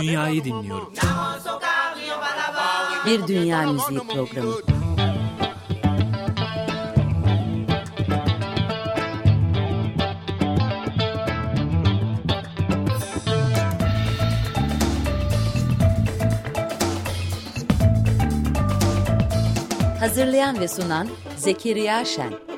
Dünyayı dinliyorum. Bir Dünya Müziği Programı. Hazırlayan ve sunan Zekeriya Şen.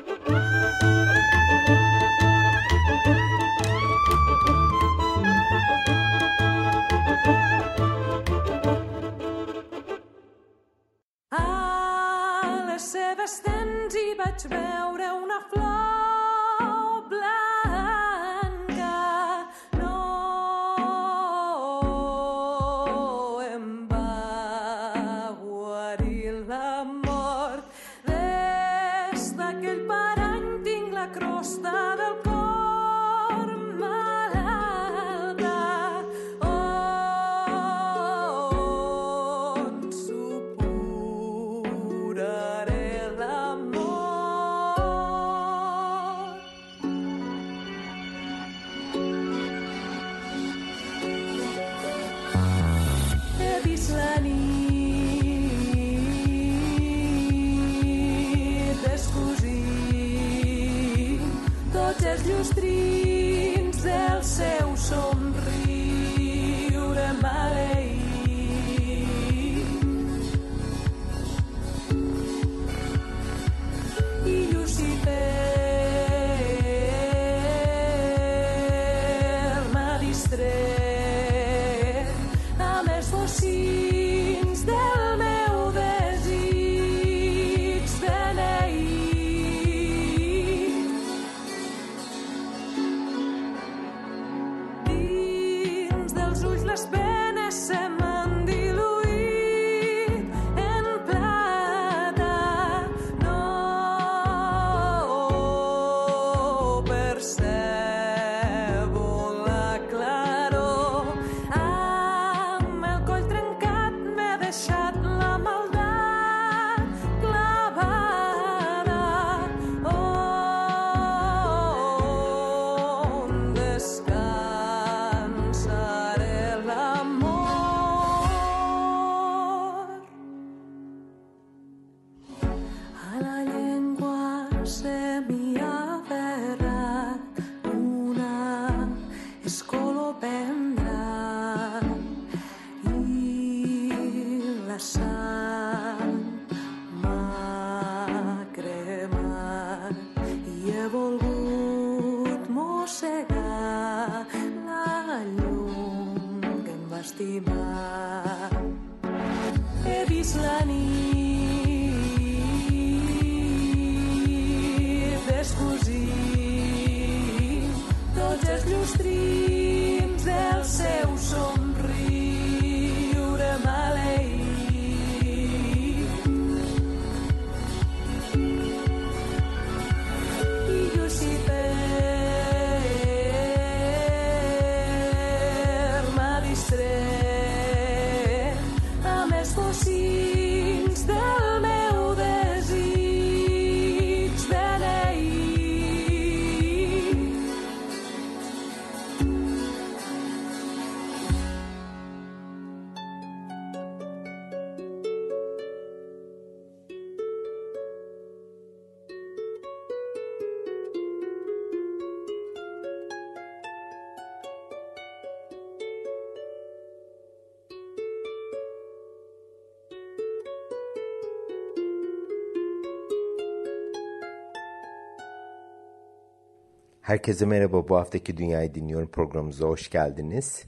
Herkese merhaba. Bu haftaki Dünyayı Dinliyorum programımıza hoş geldiniz.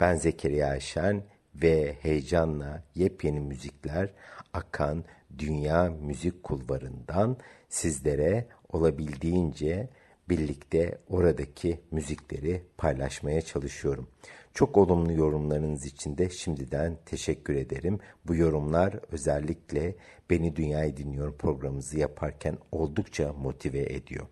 Ben Zekeriya Şen ve heyecanla yepyeni müzikler akan dünya müzik kulvarından sizlere olabildiğince birlikte oradaki müzikleri paylaşmaya çalışıyorum. Çok olumlu yorumlarınız için de şimdiden teşekkür ederim. Bu yorumlar özellikle Beni Dünyayı Dinliyorum programımızı yaparken oldukça motive ediyor.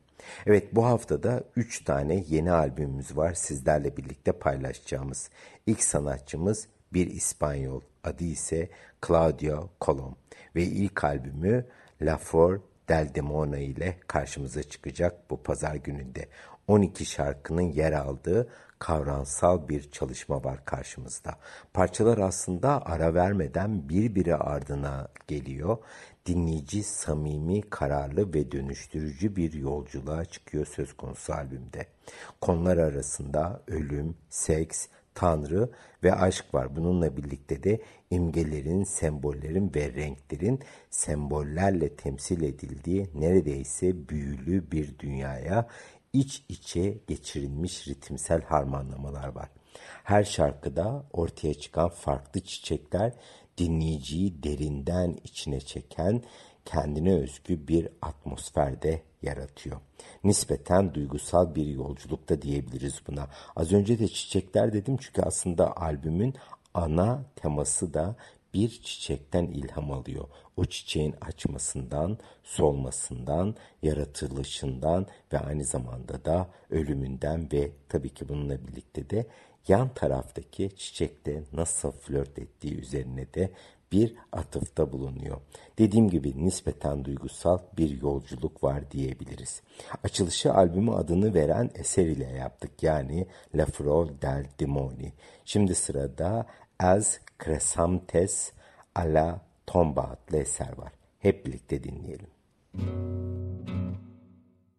Evet bu haftada 3 tane yeni albümümüz var sizlerle birlikte paylaşacağımız. İlk sanatçımız bir İspanyol adı ise Claudio Colom ve ilk albümü La Flor del Demona ile karşımıza çıkacak bu pazar gününde. 12 şarkının yer aldığı kavramsal bir çalışma var karşımızda. Parçalar aslında ara vermeden birbiri ardına geliyor. Dinleyici samimi, kararlı ve dönüştürücü bir yolculuğa çıkıyor söz konusu albümde. Konular arasında ölüm, seks, tanrı ve aşk var. Bununla birlikte de imgelerin, sembollerin ve renklerin sembollerle temsil edildiği neredeyse büyülü bir dünyaya iç içe geçirilmiş ritimsel harmanlamalar var. Her şarkıda ortaya çıkan farklı çiçekler dinleyiciyi derinden içine çeken kendine özgü bir atmosferde yaratıyor. Nispeten duygusal bir yolculukta diyebiliriz buna. Az önce de çiçekler dedim çünkü aslında albümün ana teması da bir çiçekten ilham alıyor. O çiçeğin açmasından, solmasından, yaratılışından ve aynı zamanda da ölümünden ve tabii ki bununla birlikte de yan taraftaki çiçekte nasıl flört ettiği üzerine de bir atıfta bulunuyor. Dediğim gibi nispeten duygusal bir yolculuk var diyebiliriz. Açılışı albümü adını veren eser ile yaptık yani La Frol del Dimoni. Şimdi sırada Az Cresantes alla Tomba adlı eser var. Hep birlikte dinleyelim.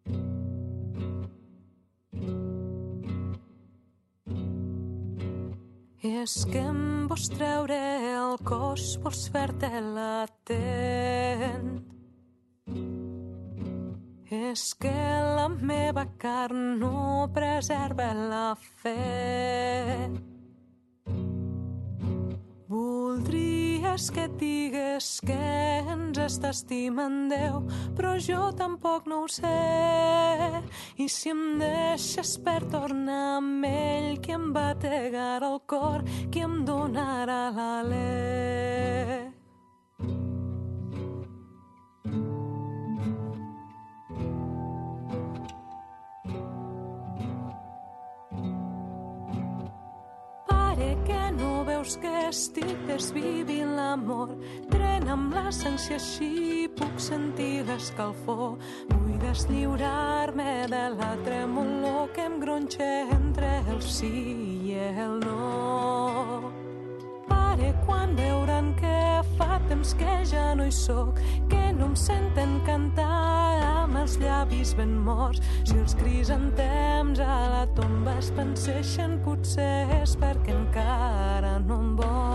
I és que em vols treure el cos, vols fer-te latent. És que la meva carn no preserva la fe. Voldries que et digués que ens està estimant Déu, però jo tampoc no ho sé. I si em deixes per tornar amb ell, qui em bategarà el cor, qui em donarà l'alè. Veus que estic desvivint l'amor. Tren amb l'essència així puc sentir l'escalfor. Vull deslliurar-me de la tremolor que em gronxa entre el sí i el no. Pare, quan veuran que fa temps que ja no hi sóc que no em senten cantar amb els llavis ben morts. Si els crisantems a la tomba es penseixen potser és perquè encara no em vols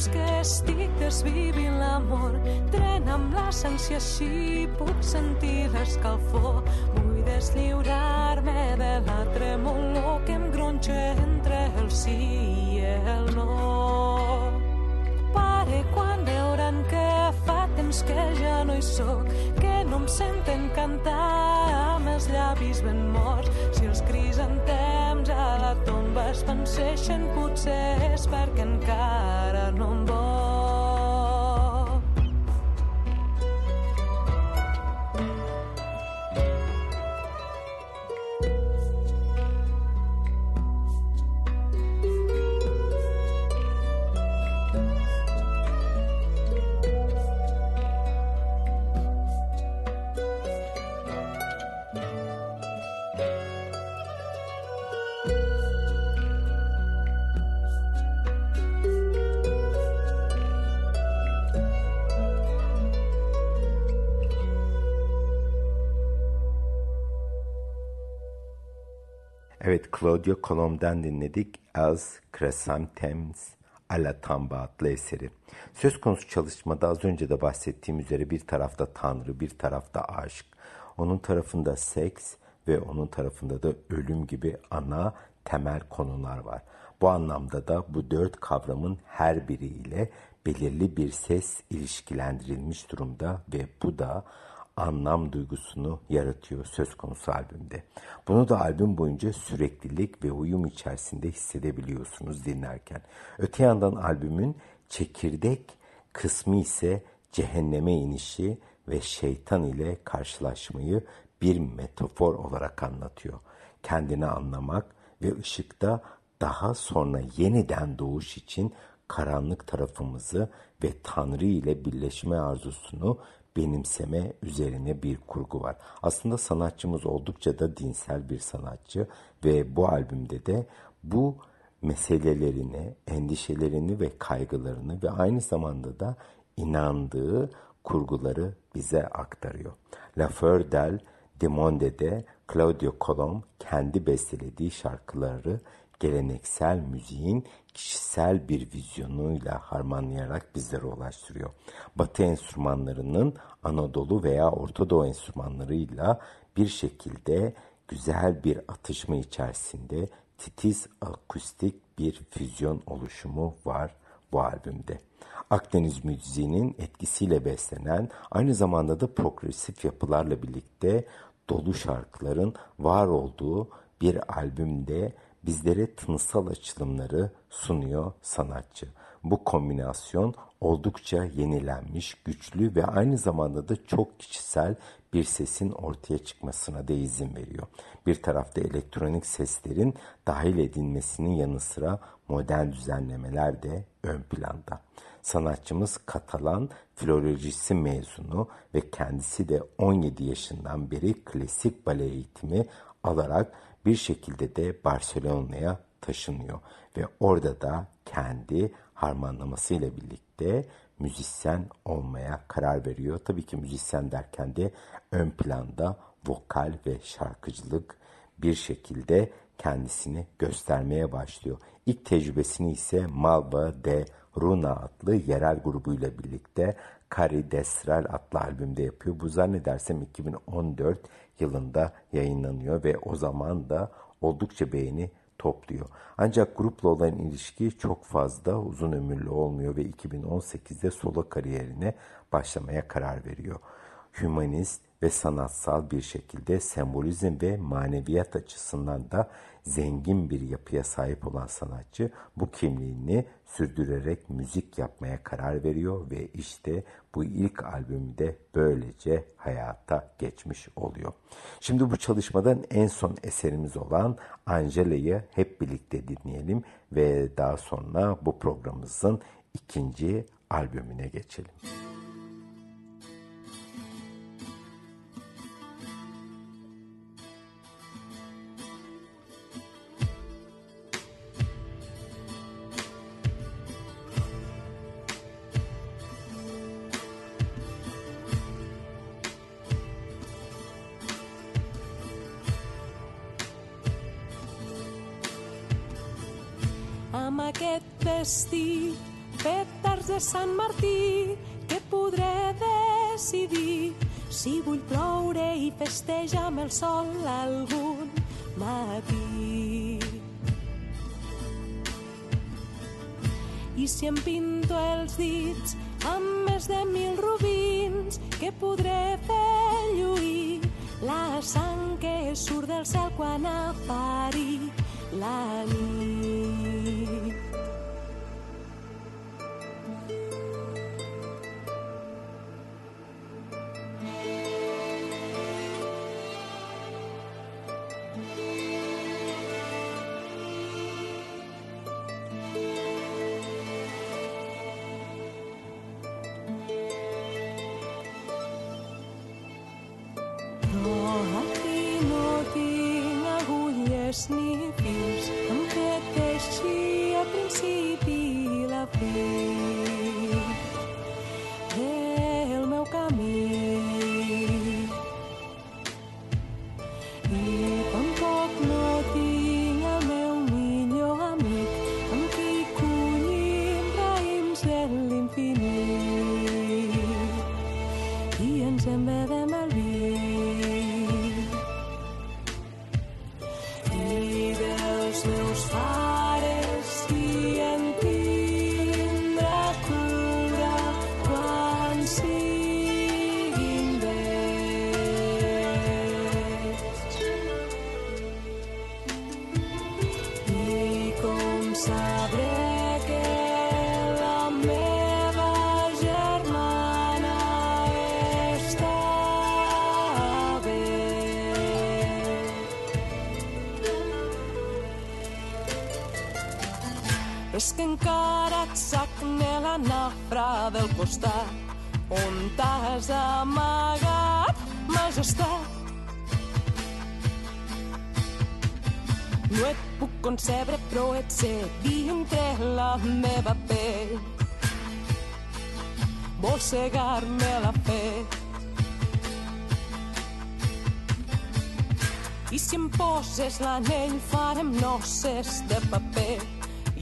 veus que estic desvivint l'amor Tren amb l'essència així puc sentir l'escalfor Vull deslliurar-me de la tremolor que em gronxa entre el sí i el no. Pare, quan veuran que fa temps que ja no hi sóc que no em senten cantar els llavis ben morts. Si els crisantems a la tomba es penseixen potser és perquè encara no em vols Evet, Claudio Colom'dan dinledik Els Crescentes Alla Tamba adlı eseri. Söz konusu çalışmada az önce de bahsettiğim üzere bir tarafta Tanrı, bir tarafta aşk. Onun tarafında seks ve onun tarafında da ölüm gibi ana temel konular var. Bu anlamda da bu dört kavramın her biriyle belirli bir ses ilişkilendirilmiş durumda ve bu da anlam duygusunu yaratıyor söz konusu albümde. Bunu da albüm boyunca süreklilik ve uyum içerisinde hissedebiliyorsunuz dinlerken. Öte yandan albümün çekirdek kısmı ise cehenneme inişi ve şeytan ile karşılaşmayı bir metafor olarak anlatıyor. Kendini anlamak ve ışıkta daha sonra yeniden doğuş için karanlık tarafımızı ve Tanrı ile birleşme arzusunu benimseme üzerine bir kurgu var. Aslında sanatçımız oldukça da dinsel bir sanatçı ve bu albümde de bu meselelerini, endişelerini ve kaygılarını ve aynı zamanda da inandığı kurguları bize aktarıyor. La Fleur del Demonde'de Claudio Colom kendi bestelediği şarkıları geleneksel müziğin kişisel bir vizyonuyla harmanlayarak bizlere ulaştırıyor. Batı enstrümanlarının Anadolu veya Orta Doğu enstrümanlarıyla bir şekilde güzel bir atışma içerisinde titiz akustik bir füzyon oluşumu var bu albümde. Akdeniz müziğinin etkisiyle beslenen aynı zamanda da progresif yapılarla birlikte dolu şarkıların var olduğu bir albümde bizlere tınısal açılımları sunuyor sanatçı. Bu kombinasyon oldukça yenilenmiş, güçlü ve aynı zamanda da çok kişisel bir sesin ortaya çıkmasına da izin veriyor. Bir tarafta elektronik seslerin dahil edilmesinin yanı sıra modern düzenlemeler de ön planda. Sanatçımız Katalan filolojisi mezunu ve kendisi de 17 yaşından beri klasik bale eğitimi alarak bir şekilde de Barcelona'ya taşınıyor ve orada da kendi harmanlamasıyla birlikte müzisyen olmaya karar veriyor. Tabii ki müzisyen derken de ön planda vokal ve şarkıcılık bir şekilde kendisini göstermeye başlıyor. İlk tecrübesini ise Malva de Runa adlı yerel grubuyla birlikte Cari Destral adlı albümde yapıyor. Bu zannedersem 2014 yılında yayınlanıyor ve o zaman da oldukça beğeni topluyor. Ancak grupla olan ilişki çok fazla uzun ömürlü olmuyor ve 2018'de solo kariyerine başlamaya karar veriyor. Humanist ve sanatsal bir şekilde sembolizm ve maneviyat açısından da zengin bir yapıya sahip olan sanatçı bu kimliğini sürdürerek müzik yapmaya karar veriyor ve işte bu ilk albümde böylece hayata geçmiş oluyor. Şimdi bu çalışmadan en son eserimiz olan Angela'yı hep birlikte dinleyelim ve daha sonra bu programımızın ikinci albümüne geçelim. vestit Sant Martí que podré decidir si vull ploure i festejar amb el sol algun matí. I si em pinto els dits amb més de mil rubins que podré fer lluir la sang que surt del cel quan apari la nit. No et puc concebre, però et sé dintre la meva pell. Vols cegar-me la fe. I si em poses l'anell farem noces de paper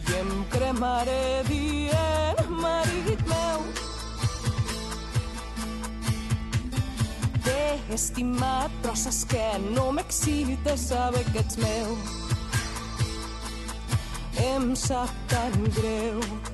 i em cremaré dient marit meu. T'he estimat però saps que no m'excita saber que ets meu em sap tan greu.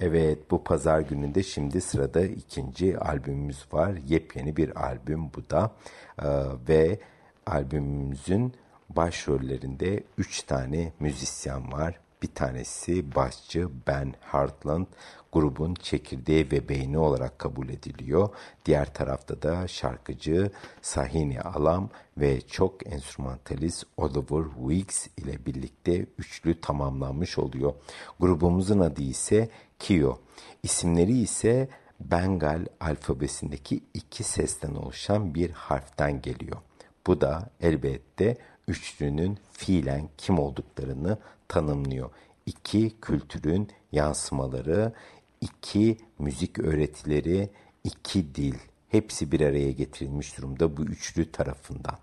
Evet bu pazar gününde şimdi sırada ikinci albümümüz var. Yepyeni bir albüm bu da ee, ve albümümüzün başrollerinde üç tane müzisyen var. Bir tanesi basçı Ben Hartland, grubun çekirdeği ve beyni olarak kabul ediliyor. Diğer tarafta da şarkıcı Sahini Alam ve çok enstrümantalist Oliver Weeks ile birlikte üçlü tamamlanmış oluyor. Grubumuzun adı ise Kyo. İsimleri ise Bengal alfabesindeki iki sesten oluşan bir harften geliyor. Bu da elbette üçlünün fiilen kim olduklarını tanımlıyor. İki kültürün yansımaları, iki müzik öğretileri, iki dil hepsi bir araya getirilmiş durumda bu üçlü tarafından.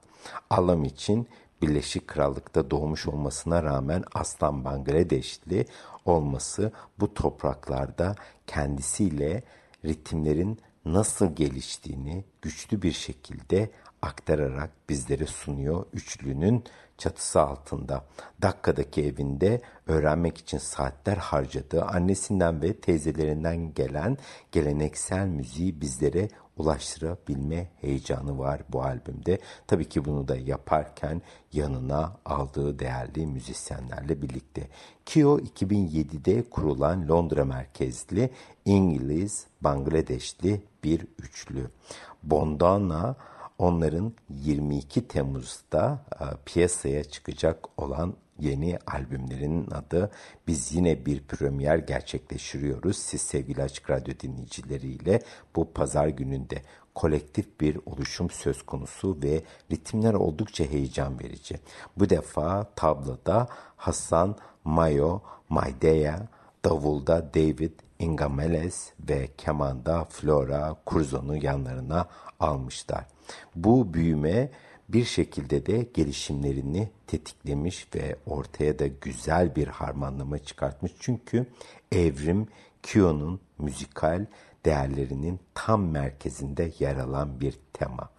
Alam için Birleşik Krallık'ta doğmuş olmasına rağmen aslan Bangladeşli olması bu topraklarda kendisiyle ritimlerin nasıl geliştiğini güçlü bir şekilde aktararak bizlere sunuyor üçlünün çatısı altında. Dakika'daki evinde öğrenmek için saatler harcadığı annesinden ve teyzelerinden gelen geleneksel müziği bizlere ulaştırabilme heyecanı var bu albümde. Tabii ki bunu da yaparken yanına aldığı değerli müzisyenlerle birlikte. Kyo 2007'de kurulan Londra merkezli İngiliz, Bangladeşli bir üçlü. Bondana onların 22 Temmuz'da e, piyasaya çıkacak olan yeni albümlerinin adı. Biz yine bir premier gerçekleştiriyoruz. Siz sevgili Açık Radyo dinleyicileriyle bu pazar gününde kolektif bir oluşum söz konusu ve ritimler oldukça heyecan verici. Bu defa tabloda Hasan Mayo Maydeya, davulda David Ingameles ve kemanda Flora Curzon'u yanlarına almışlar. Bu büyüme bir şekilde de gelişimlerini tetiklemiş ve ortaya da güzel bir harmanlama çıkartmış. Çünkü evrim Kyo'nun müzikal değerlerinin tam merkezinde yer alan bir tema.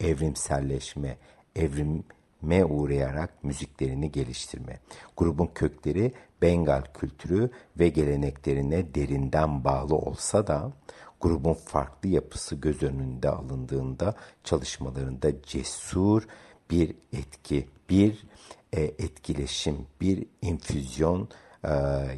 Evrimselleşme, evrime uğrayarak müziklerini geliştirme. Grubun kökleri Bengal kültürü ve geleneklerine derinden bağlı olsa da grubun farklı yapısı göz önünde alındığında çalışmalarında cesur bir etki, bir e, etkileşim, bir infüzyon e,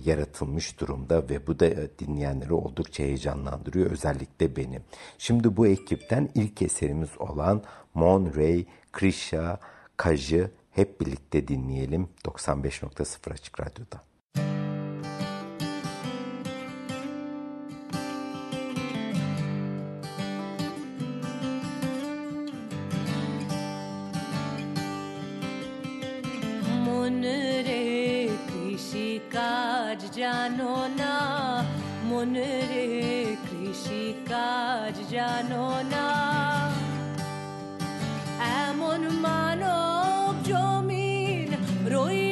yaratılmış durumda ve bu da e, dinleyenleri oldukça heyecanlandırıyor özellikle beni. Şimdi bu ekipten ilk eserimiz olan Mon Ray, Krisha, Kajı hep birlikte dinleyelim 95.0 Açık Radyo'da. জানো না মনের কৃষিকাজ জানো না। এমন মানব জমিন রই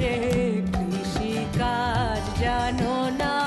রে কৃষিকাজ জানো না?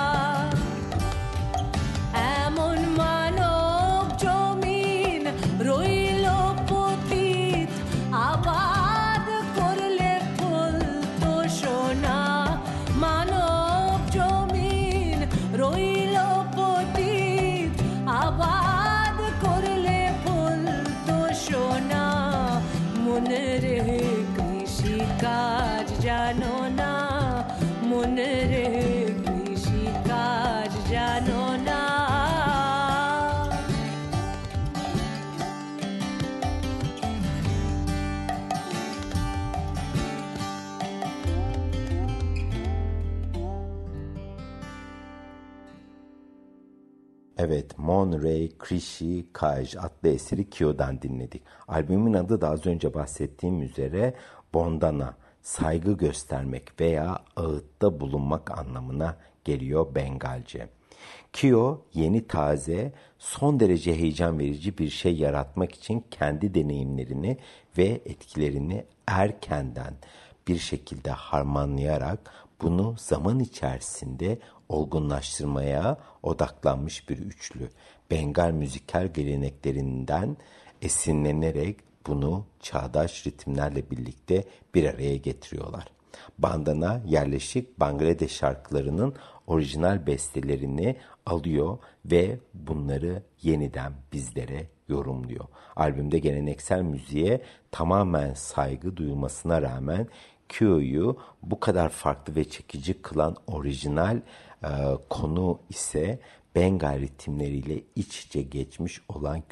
Monterey Krishi Kaj adlı eseri Kyo'dan dinledik. Albümün adı da az önce bahsettiğim üzere Bondana, saygı göstermek veya ağıtta bulunmak anlamına geliyor Bengalce. Kyo yeni taze, son derece heyecan verici bir şey yaratmak için kendi deneyimlerini ve etkilerini erkenden bir şekilde harmanlayarak bunu zaman içerisinde olgunlaştırmaya odaklanmış bir üçlü. Bengal müzikal geleneklerinden esinlenerek bunu çağdaş ritimlerle birlikte bir araya getiriyorlar. Bandana yerleşik Bangladeş şarkılarının orijinal bestelerini alıyor ve bunları yeniden bizlere yorumluyor. Albümde geleneksel müziğe tamamen saygı duyulmasına rağmen Kyo'yu bu kadar farklı ve çekici kılan orijinal e, konu ise Bengal ritimleriyle iç içe geçmiş olan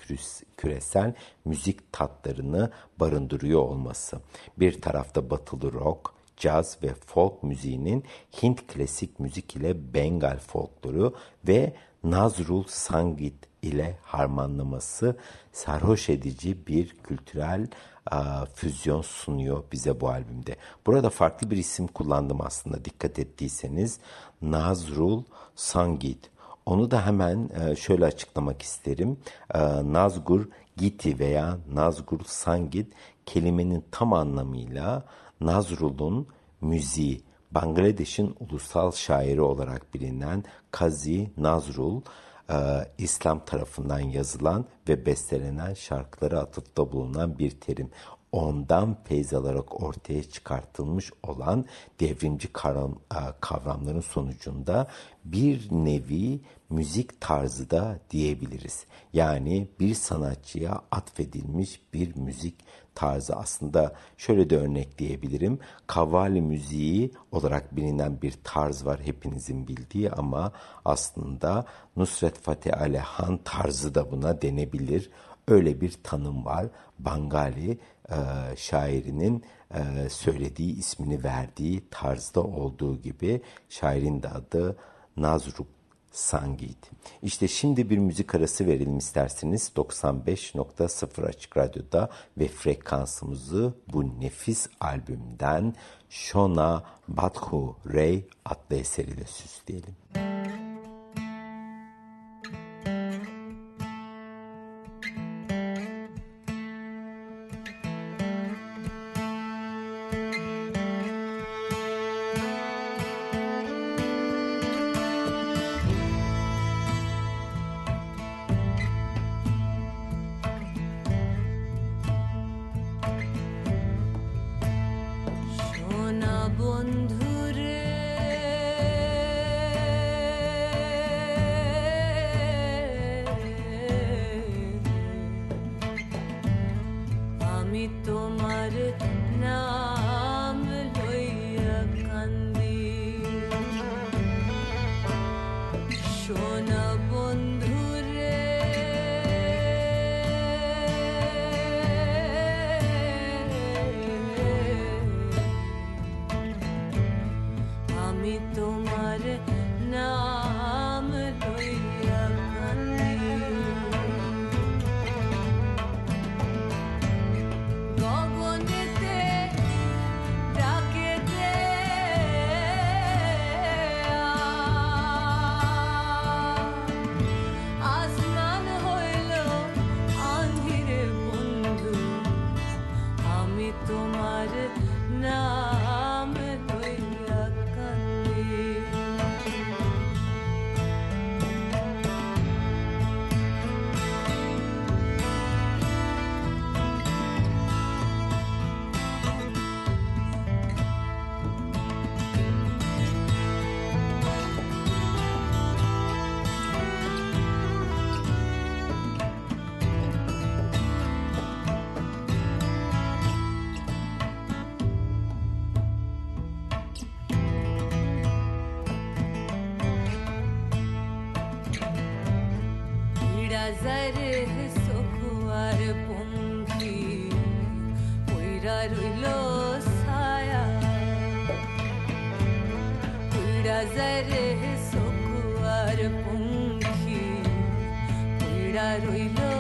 küresel müzik tatlarını barındırıyor olması. Bir tarafta batılı rock, caz ve folk müziğinin Hint klasik müzik ile Bengal folkloru ve Nazrul Sangit ile harmanlaması sarhoş edici bir kültürel a, füzyon sunuyor bize bu albümde. Burada farklı bir isim kullandım aslında dikkat ettiyseniz. Nazrul Sangit. Onu da hemen e, şöyle açıklamak isterim. E, Nazgur Giti veya Nazgur Sangit kelimenin tam anlamıyla Nazrul'un müziği, Bangladeş'in ulusal şairi olarak bilinen Kazi Nazrul, e, İslam tarafından yazılan ve bestelenen şarkılara atıfta bulunan bir terim. Ondan feyz alarak ortaya çıkartılmış olan devrimci e, kavramların sonucunda bir nevi müzik tarzı da diyebiliriz. Yani bir sanatçıya atfedilmiş bir müzik tarzı aslında şöyle de örnekleyebilirim. Kavali müziği olarak bilinen bir tarz var hepinizin bildiği ama aslında Nusret Fatih Alehan tarzı da buna denebilir. Öyle bir tanım var. Bangali e, şairinin e, söylediği ismini verdiği tarzda olduğu gibi şairin de adı Nazruk Sangit. İşte şimdi bir müzik arası verelim isterseniz 95.0 Açık Radyo'da ve frekansımızı bu nefis albümden Shona Bathu Ray adlı eseriyle süsleyelim. Müzik nazar sokvar pungi poirarulo saya nazar sokvar pungi poirarulo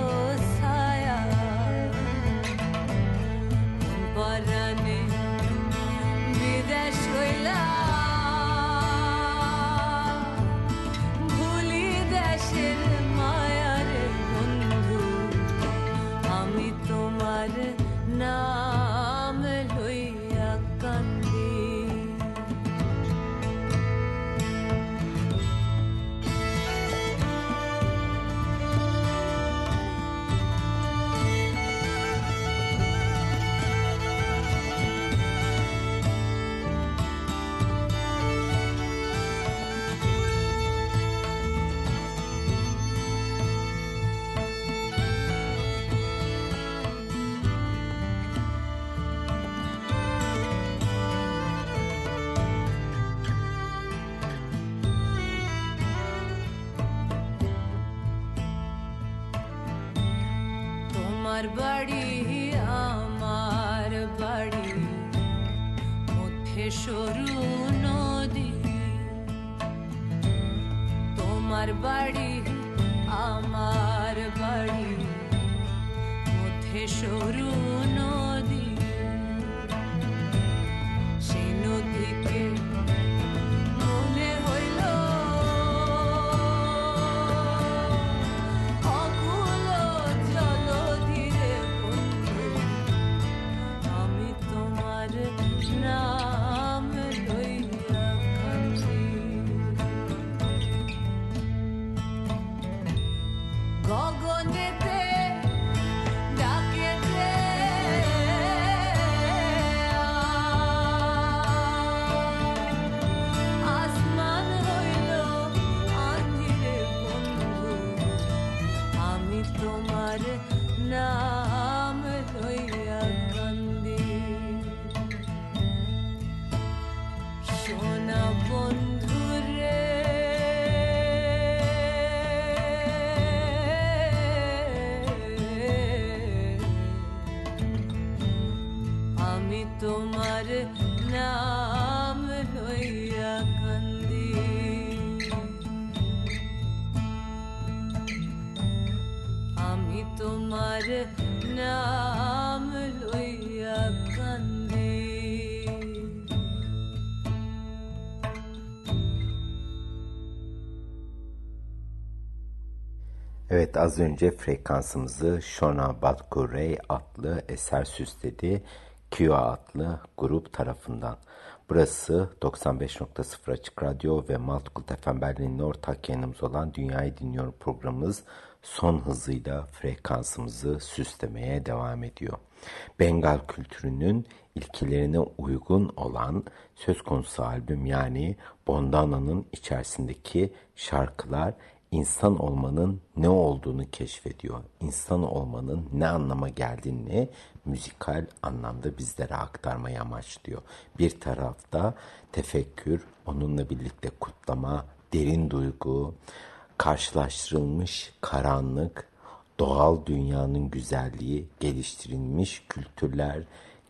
az önce frekansımızı Shona Badkurey adlı eser süsledi. Kyoa adlı grup tarafından. Burası 95.0 Açık Radyo ve Maltkult FM Berlin'in ortak yayınımız olan Dünyayı Dinliyorum programımız son hızıyla frekansımızı süslemeye devam ediyor. Bengal kültürünün ilkelerine uygun olan söz konusu albüm yani Bondana'nın içerisindeki şarkılar insan olmanın ne olduğunu keşfediyor. İnsan olmanın ne anlama geldiğini müzikal anlamda bizlere aktarmayı amaçlıyor. Bir tarafta tefekkür, onunla birlikte kutlama, derin duygu, karşılaştırılmış karanlık, doğal dünyanın güzelliği, geliştirilmiş kültürler,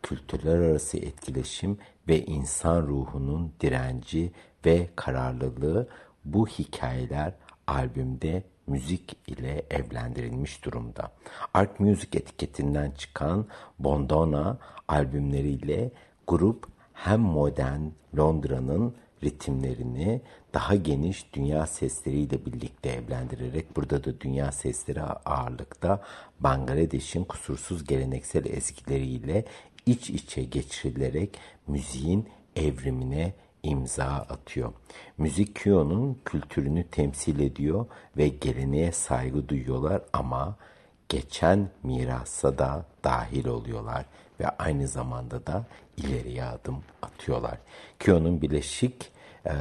kültürler arası etkileşim ve insan ruhunun direnci ve kararlılığı bu hikayeler albümde müzik ile evlendirilmiş durumda. Art Music etiketinden çıkan Bondona albümleriyle grup hem modern Londra'nın ritimlerini daha geniş dünya sesleriyle birlikte evlendirerek burada da dünya sesleri ağırlıkta Bangladeş'in kusursuz geleneksel ezgileriyle iç içe geçirilerek müziğin evrimine imza atıyor. Müzik Kyo'nun kültürünü temsil ediyor ve geleneğe saygı duyuyorlar ama geçen mirasa da dahil oluyorlar ve aynı zamanda da ileriye adım atıyorlar. Kyo'nun bileşik e,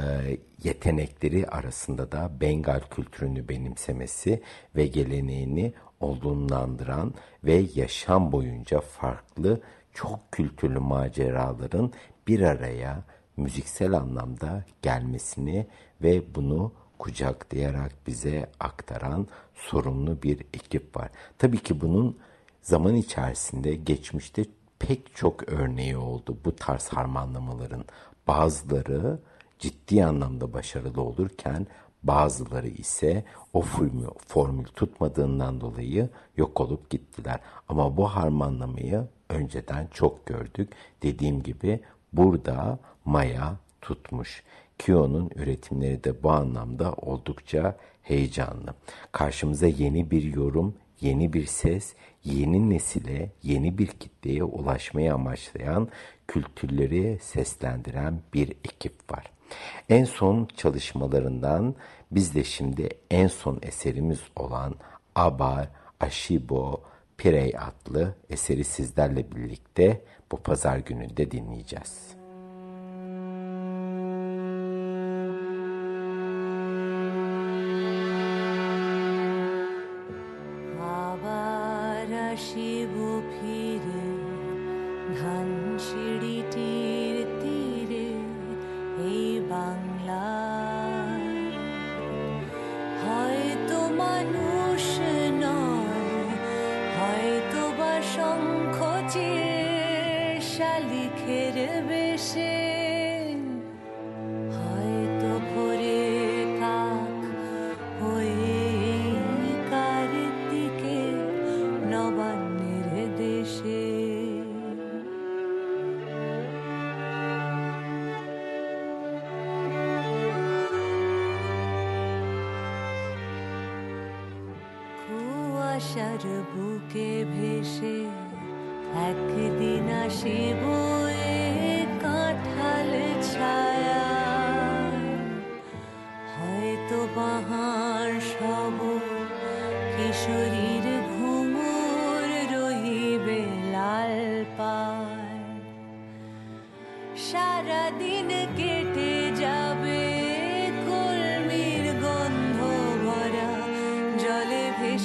yetenekleri arasında da Bengal kültürünü benimsemesi ve geleneğini olgunlandıran ve yaşam boyunca farklı çok kültürlü maceraların bir araya müziksel anlamda gelmesini ve bunu kucaklayarak bize aktaran sorumlu bir ekip var. Tabii ki bunun zaman içerisinde geçmişte pek çok örneği oldu bu tarz harmanlamaların. Bazıları ciddi anlamda başarılı olurken Bazıları ise o formül, formül tutmadığından dolayı yok olup gittiler. Ama bu harmanlamayı önceden çok gördük. Dediğim gibi burada maya tutmuş. Kyo'nun üretimleri de bu anlamda oldukça heyecanlı. Karşımıza yeni bir yorum, yeni bir ses, yeni nesile, yeni bir kitleye ulaşmayı amaçlayan kültürleri seslendiren bir ekip var. En son çalışmalarından biz de şimdi en son eserimiz olan Aba Ashibo Pirey adlı eseri sizlerle birlikte bu pazar gününde dinleyeceğiz.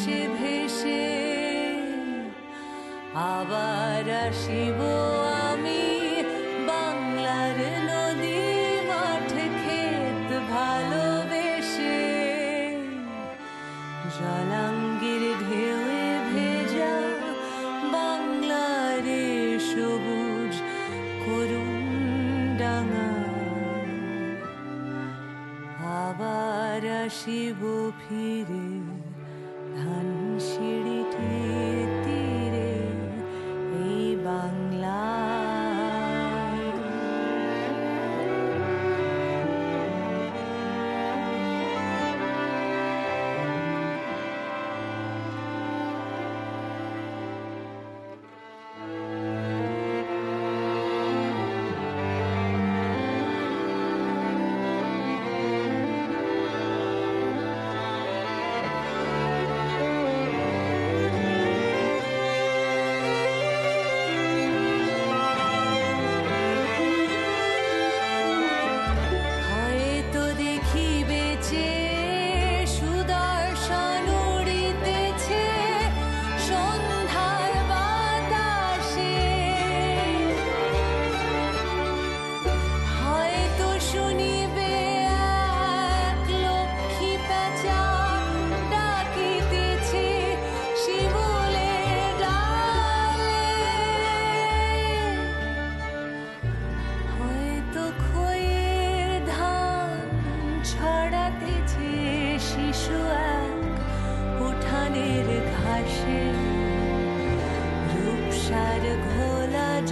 ভেসে ভেসে আবার আসিব আমি বাংলার নদী মাঠ ক্ষেত ভালোবেসে। জলাঙ্গির ঢেউয়ে ভেজা বাংলার সবুজ করুন ডাঙা। আবার আসিব ফির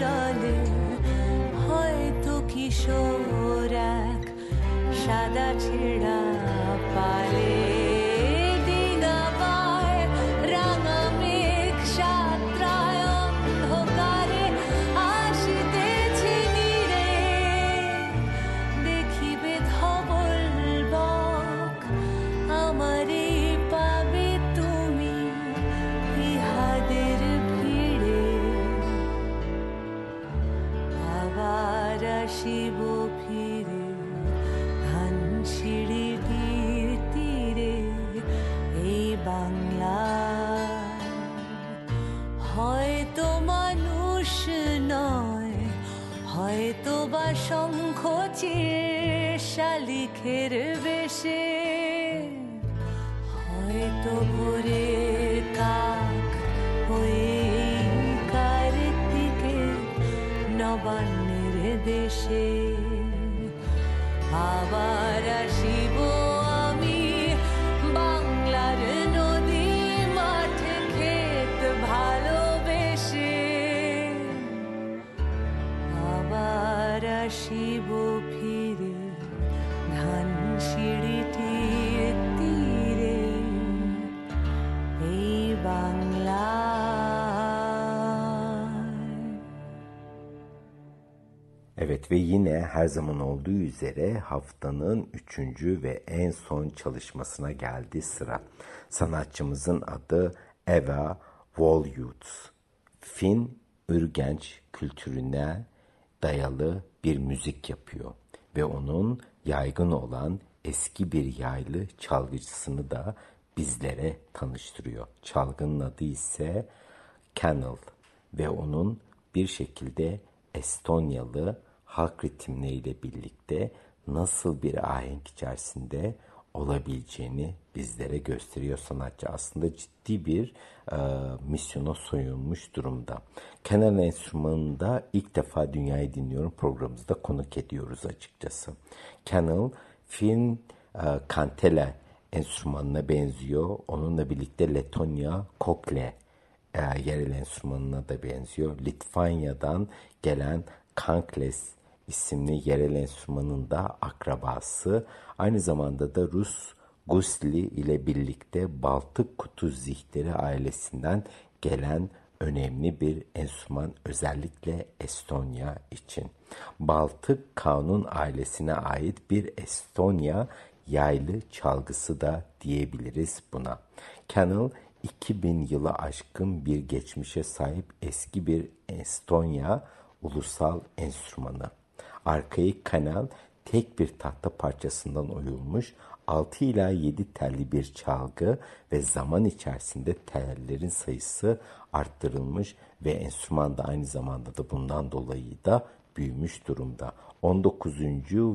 জলে হয়তো কিশোর এক সাদা ছেড়া পালে। Ve yine her zaman olduğu üzere haftanın üçüncü ve en son çalışmasına geldi sıra. Sanatçımızın adı Eva Volyuts. Fin Ürgenç kültürüne dayalı bir müzik yapıyor ve onun yaygın olan eski bir yaylı çalgıcısını da bizlere tanıştırıyor. Çalgının adı ise Kennel ve onun bir şekilde Estonyalı halk ritimleriyle birlikte nasıl bir ahenk içerisinde olabileceğini bizlere gösteriyor sanatçı. Aslında ciddi bir e, misyona soyulmuş durumda. Kenar enstrümanında ilk defa Dünyayı Dinliyorum programımızda konuk ediyoruz açıkçası. Kenar film e, kantele enstrümanına benziyor. Onunla birlikte Letonya kokle e, yerel enstrümanına da benziyor. Litvanya'dan gelen kankles isimli yerel enstrümanın da akrabası. Aynı zamanda da Rus Gusli ile birlikte Baltık kutu zihteri ailesinden gelen önemli bir enstrüman özellikle Estonya için. Baltık Kanun ailesine ait bir Estonya yaylı çalgısı da diyebiliriz buna. Kennel 2000 yılı aşkın bir geçmişe sahip eski bir Estonya ulusal enstrümanı. Arkayı kanal tek bir tahta parçasından oyulmuş 6 ila 7 telli bir çalgı ve zaman içerisinde tellerin sayısı arttırılmış ve enstrüman da aynı zamanda da bundan dolayı da büyümüş durumda. 19.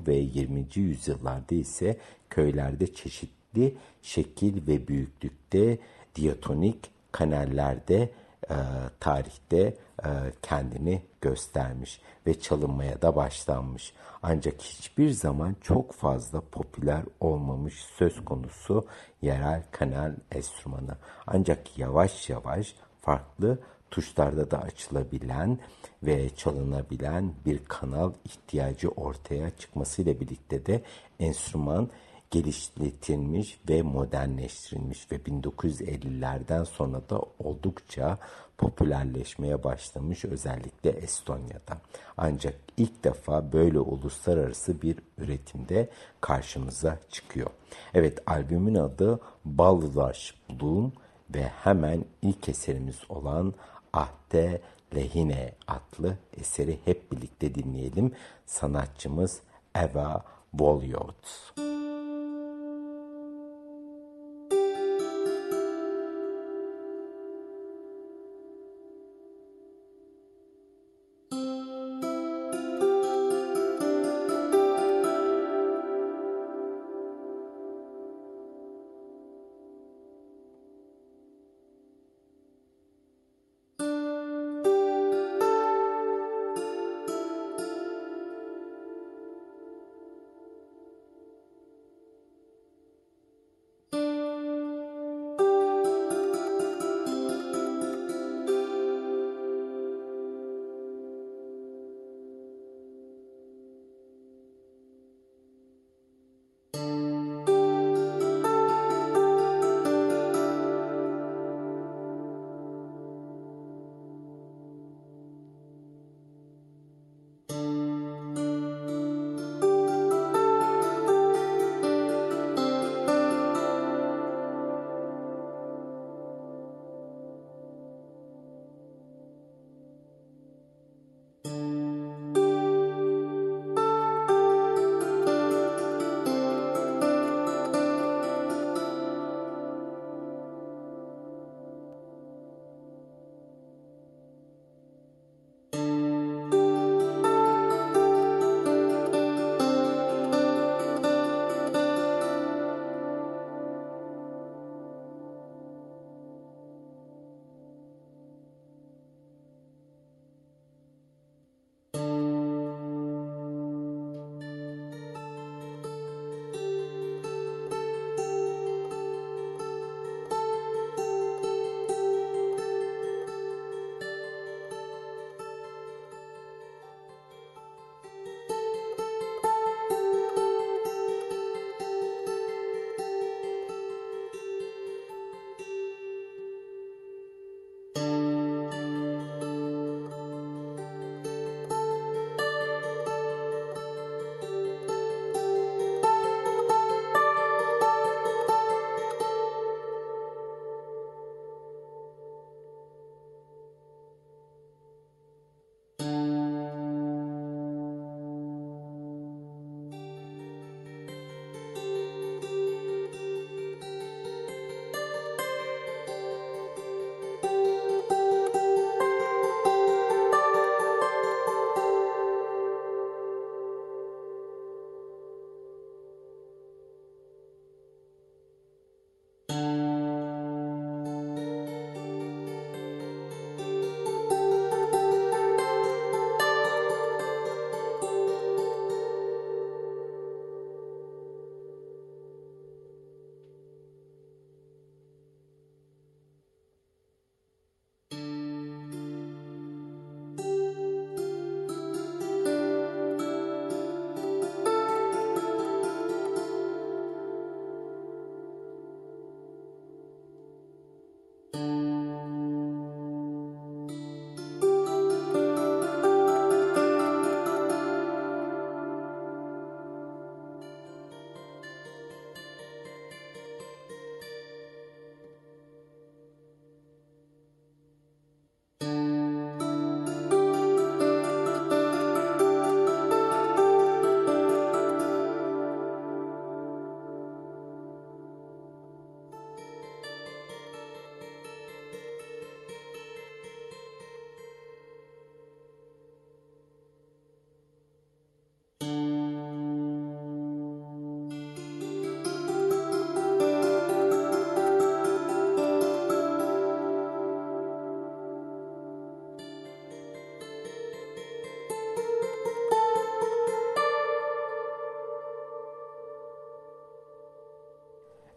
ve 20. yüzyıllarda ise köylerde çeşitli şekil ve büyüklükte diatonik kanallerde e, tarihte e, kendini göstermiş ve çalınmaya da başlanmış. Ancak hiçbir zaman çok fazla popüler olmamış söz konusu yerel kanal enstrümanı. Ancak yavaş yavaş farklı tuşlarda da açılabilen ve çalınabilen bir kanal ihtiyacı ortaya çıkmasıyla birlikte de enstrüman geliştirilmiş ve modernleştirilmiş ve 1950'lerden sonra da oldukça popülerleşmeye başlamış özellikle Estonya'da. Ancak ilk defa böyle uluslararası bir üretimde karşımıza çıkıyor. Evet albümün adı Ballulash Bloom ve hemen ilk eserimiz olan Ahte Lehine adlı eseri hep birlikte dinleyelim. Sanatçımız Eva Volyot.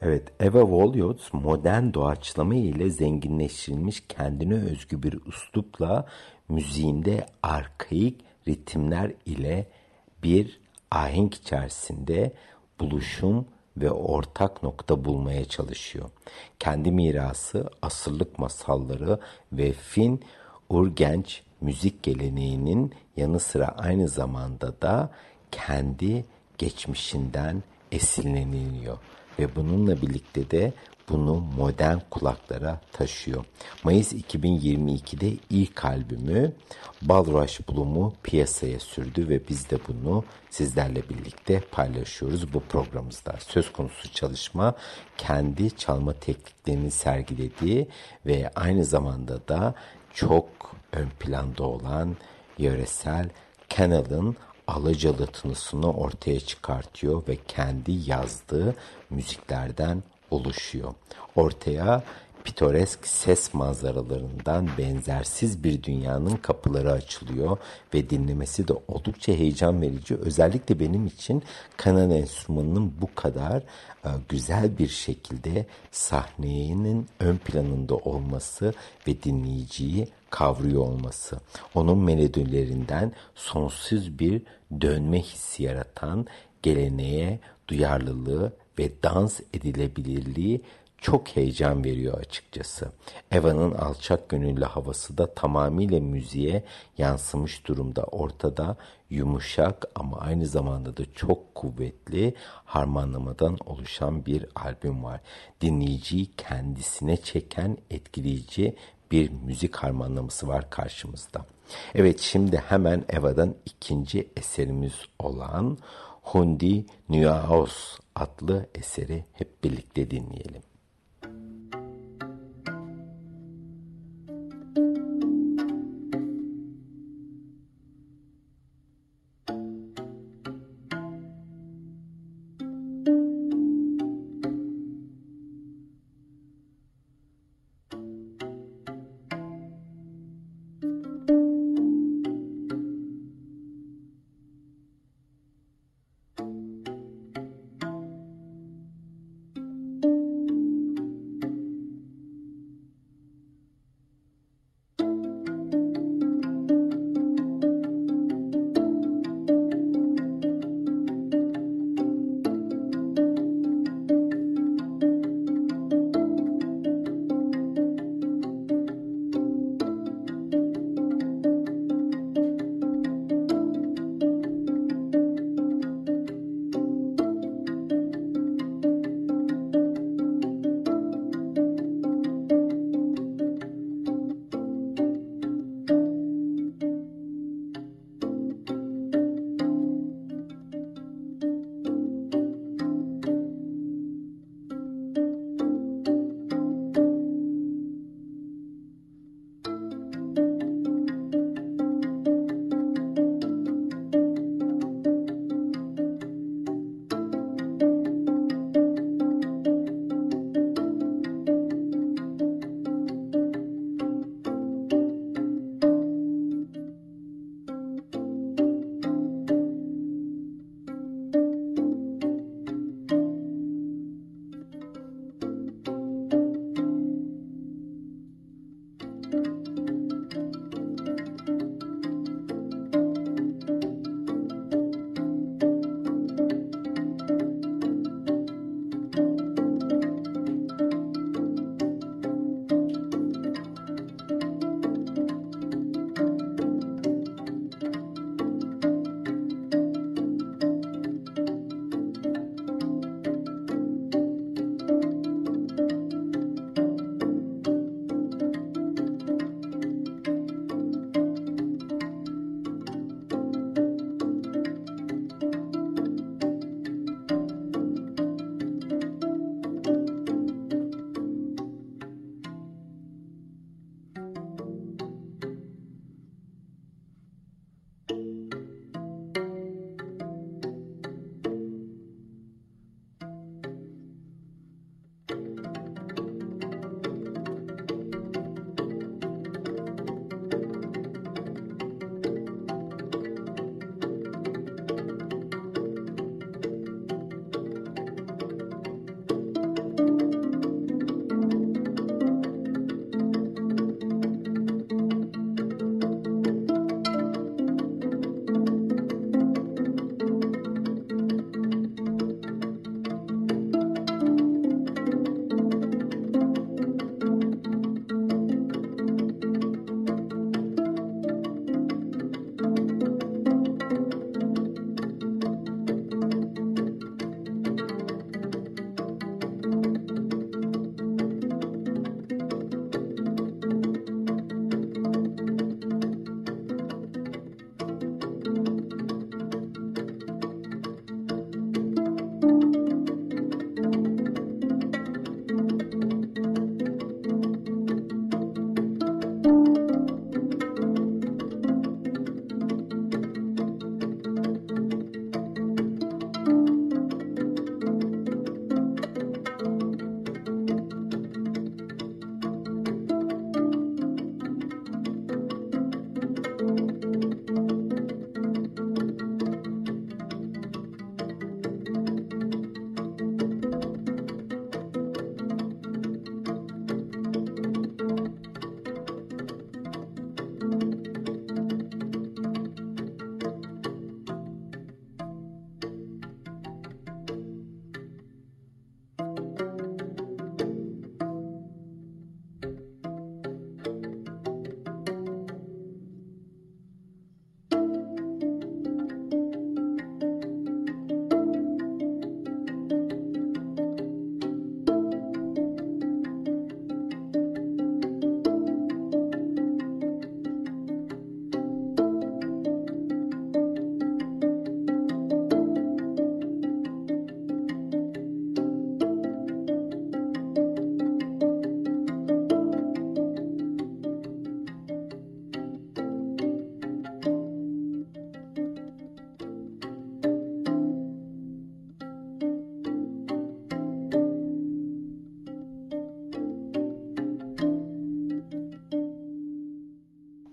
Evet, Eva Woliots modern doğaçlama ile zenginleştirilmiş kendine özgü bir üslupla müziğinde arkaik ritimler ile bir ahenk içerisinde buluşum ve ortak nokta bulmaya çalışıyor. Kendi mirası, asırlık masalları ve Fin Urgenç müzik geleneğinin yanı sıra aynı zamanda da kendi geçmişinden esinleniliyor ve bununla birlikte de bunu modern kulaklara taşıyor. Mayıs 2022'de ilk albümü Balrush Bloom'u piyasaya sürdü ve biz de bunu sizlerle birlikte paylaşıyoruz bu programımızda. Söz konusu çalışma kendi çalma tekniklerini sergilediği ve aynı zamanda da çok ön planda olan yöresel Canal'ın alacalı ortaya çıkartıyor ve kendi yazdığı müziklerden oluşuyor. Ortaya pitoresk ses manzaralarından benzersiz bir dünyanın kapıları açılıyor ve dinlemesi de oldukça heyecan verici. Özellikle benim için kanan enstrümanının bu kadar e, güzel bir şekilde sahnenin ön planında olması ve dinleyiciyi kavruyor olması. Onun melodilerinden sonsuz bir dönme hissi yaratan geleneğe duyarlılığı ve dans edilebilirliği çok heyecan veriyor açıkçası. Eva'nın alçak gönüllü havası da tamamıyla müziğe yansımış durumda. Ortada yumuşak ama aynı zamanda da çok kuvvetli harmanlamadan oluşan bir albüm var. Dinleyiciyi kendisine çeken etkileyici bir müzik harmanlaması var karşımızda. Evet şimdi hemen Eva'dan ikinci eserimiz olan Hundi Nuaos adlı eseri hep birlikte dinleyelim.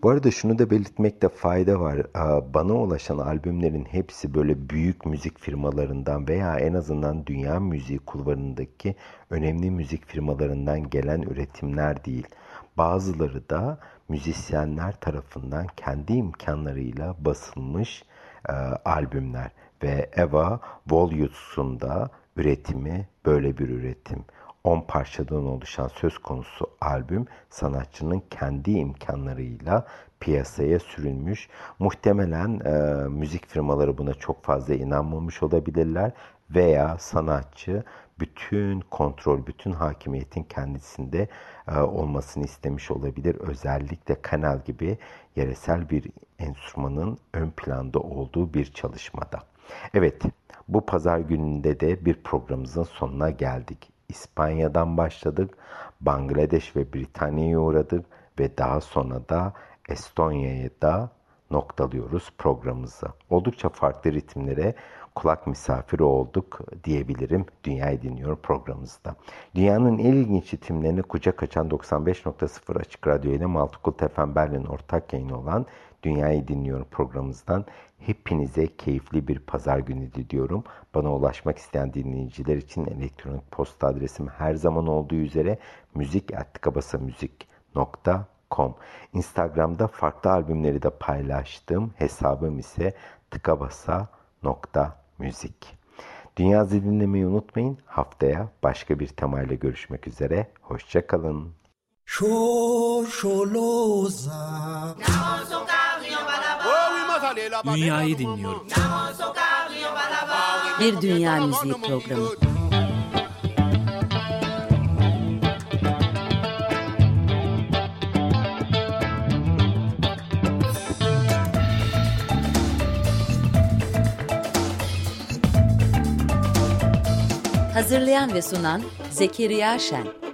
Bu arada şunu da belirtmekte fayda var. Bana ulaşan albümlerin hepsi böyle büyük müzik firmalarından veya en azından dünya müziği kulvarındaki önemli müzik firmalarından gelen üretimler değil. Bazıları da müzisyenler tarafından kendi imkanlarıyla basılmış e, albümler ve Eva Volutes'un da üretimi böyle bir üretim. 10 parçadan oluşan söz konusu albüm sanatçının kendi imkanlarıyla piyasaya sürülmüş. Muhtemelen e, müzik firmaları buna çok fazla inanmamış olabilirler veya sanatçı bütün kontrol, bütün hakimiyetin kendisinde e, olmasını istemiş olabilir. Özellikle kanal gibi yeresel bir enstrümanın ön planda olduğu bir çalışmada. Evet, bu pazar gününde de bir programımızın sonuna geldik. İspanya'dan başladık, Bangladeş ve Britanya'ya uğradık ve daha sonra da Estonya'ya da noktalıyoruz programımızı. Oldukça farklı ritimlere kulak misafiri olduk diyebilirim Dünyayı Dinliyorum programımızda. Dünyanın en ilginç ritimlerini kucak açan 95.0 Açık Radyo ile Maltukul Tefen Berlin ortak yayını olan Dünyayı Dinliyorum programımızdan hepinize keyifli bir pazar günü diliyorum. Bana ulaşmak isteyen dinleyiciler için elektronik posta adresim her zaman olduğu üzere müzik.tıkabasamüzik.com Instagram'da farklı albümleri de paylaştım. Hesabım ise tıkabasa.müzik. Dünya dinlemeyi unutmayın. Haftaya başka bir temayla görüşmek üzere. Hoşçakalın. Şoşoloza. Dünyayı dinliyorum. Bir dünya müziği programı. Hazırlayan ve sunan Zekeriya Şen.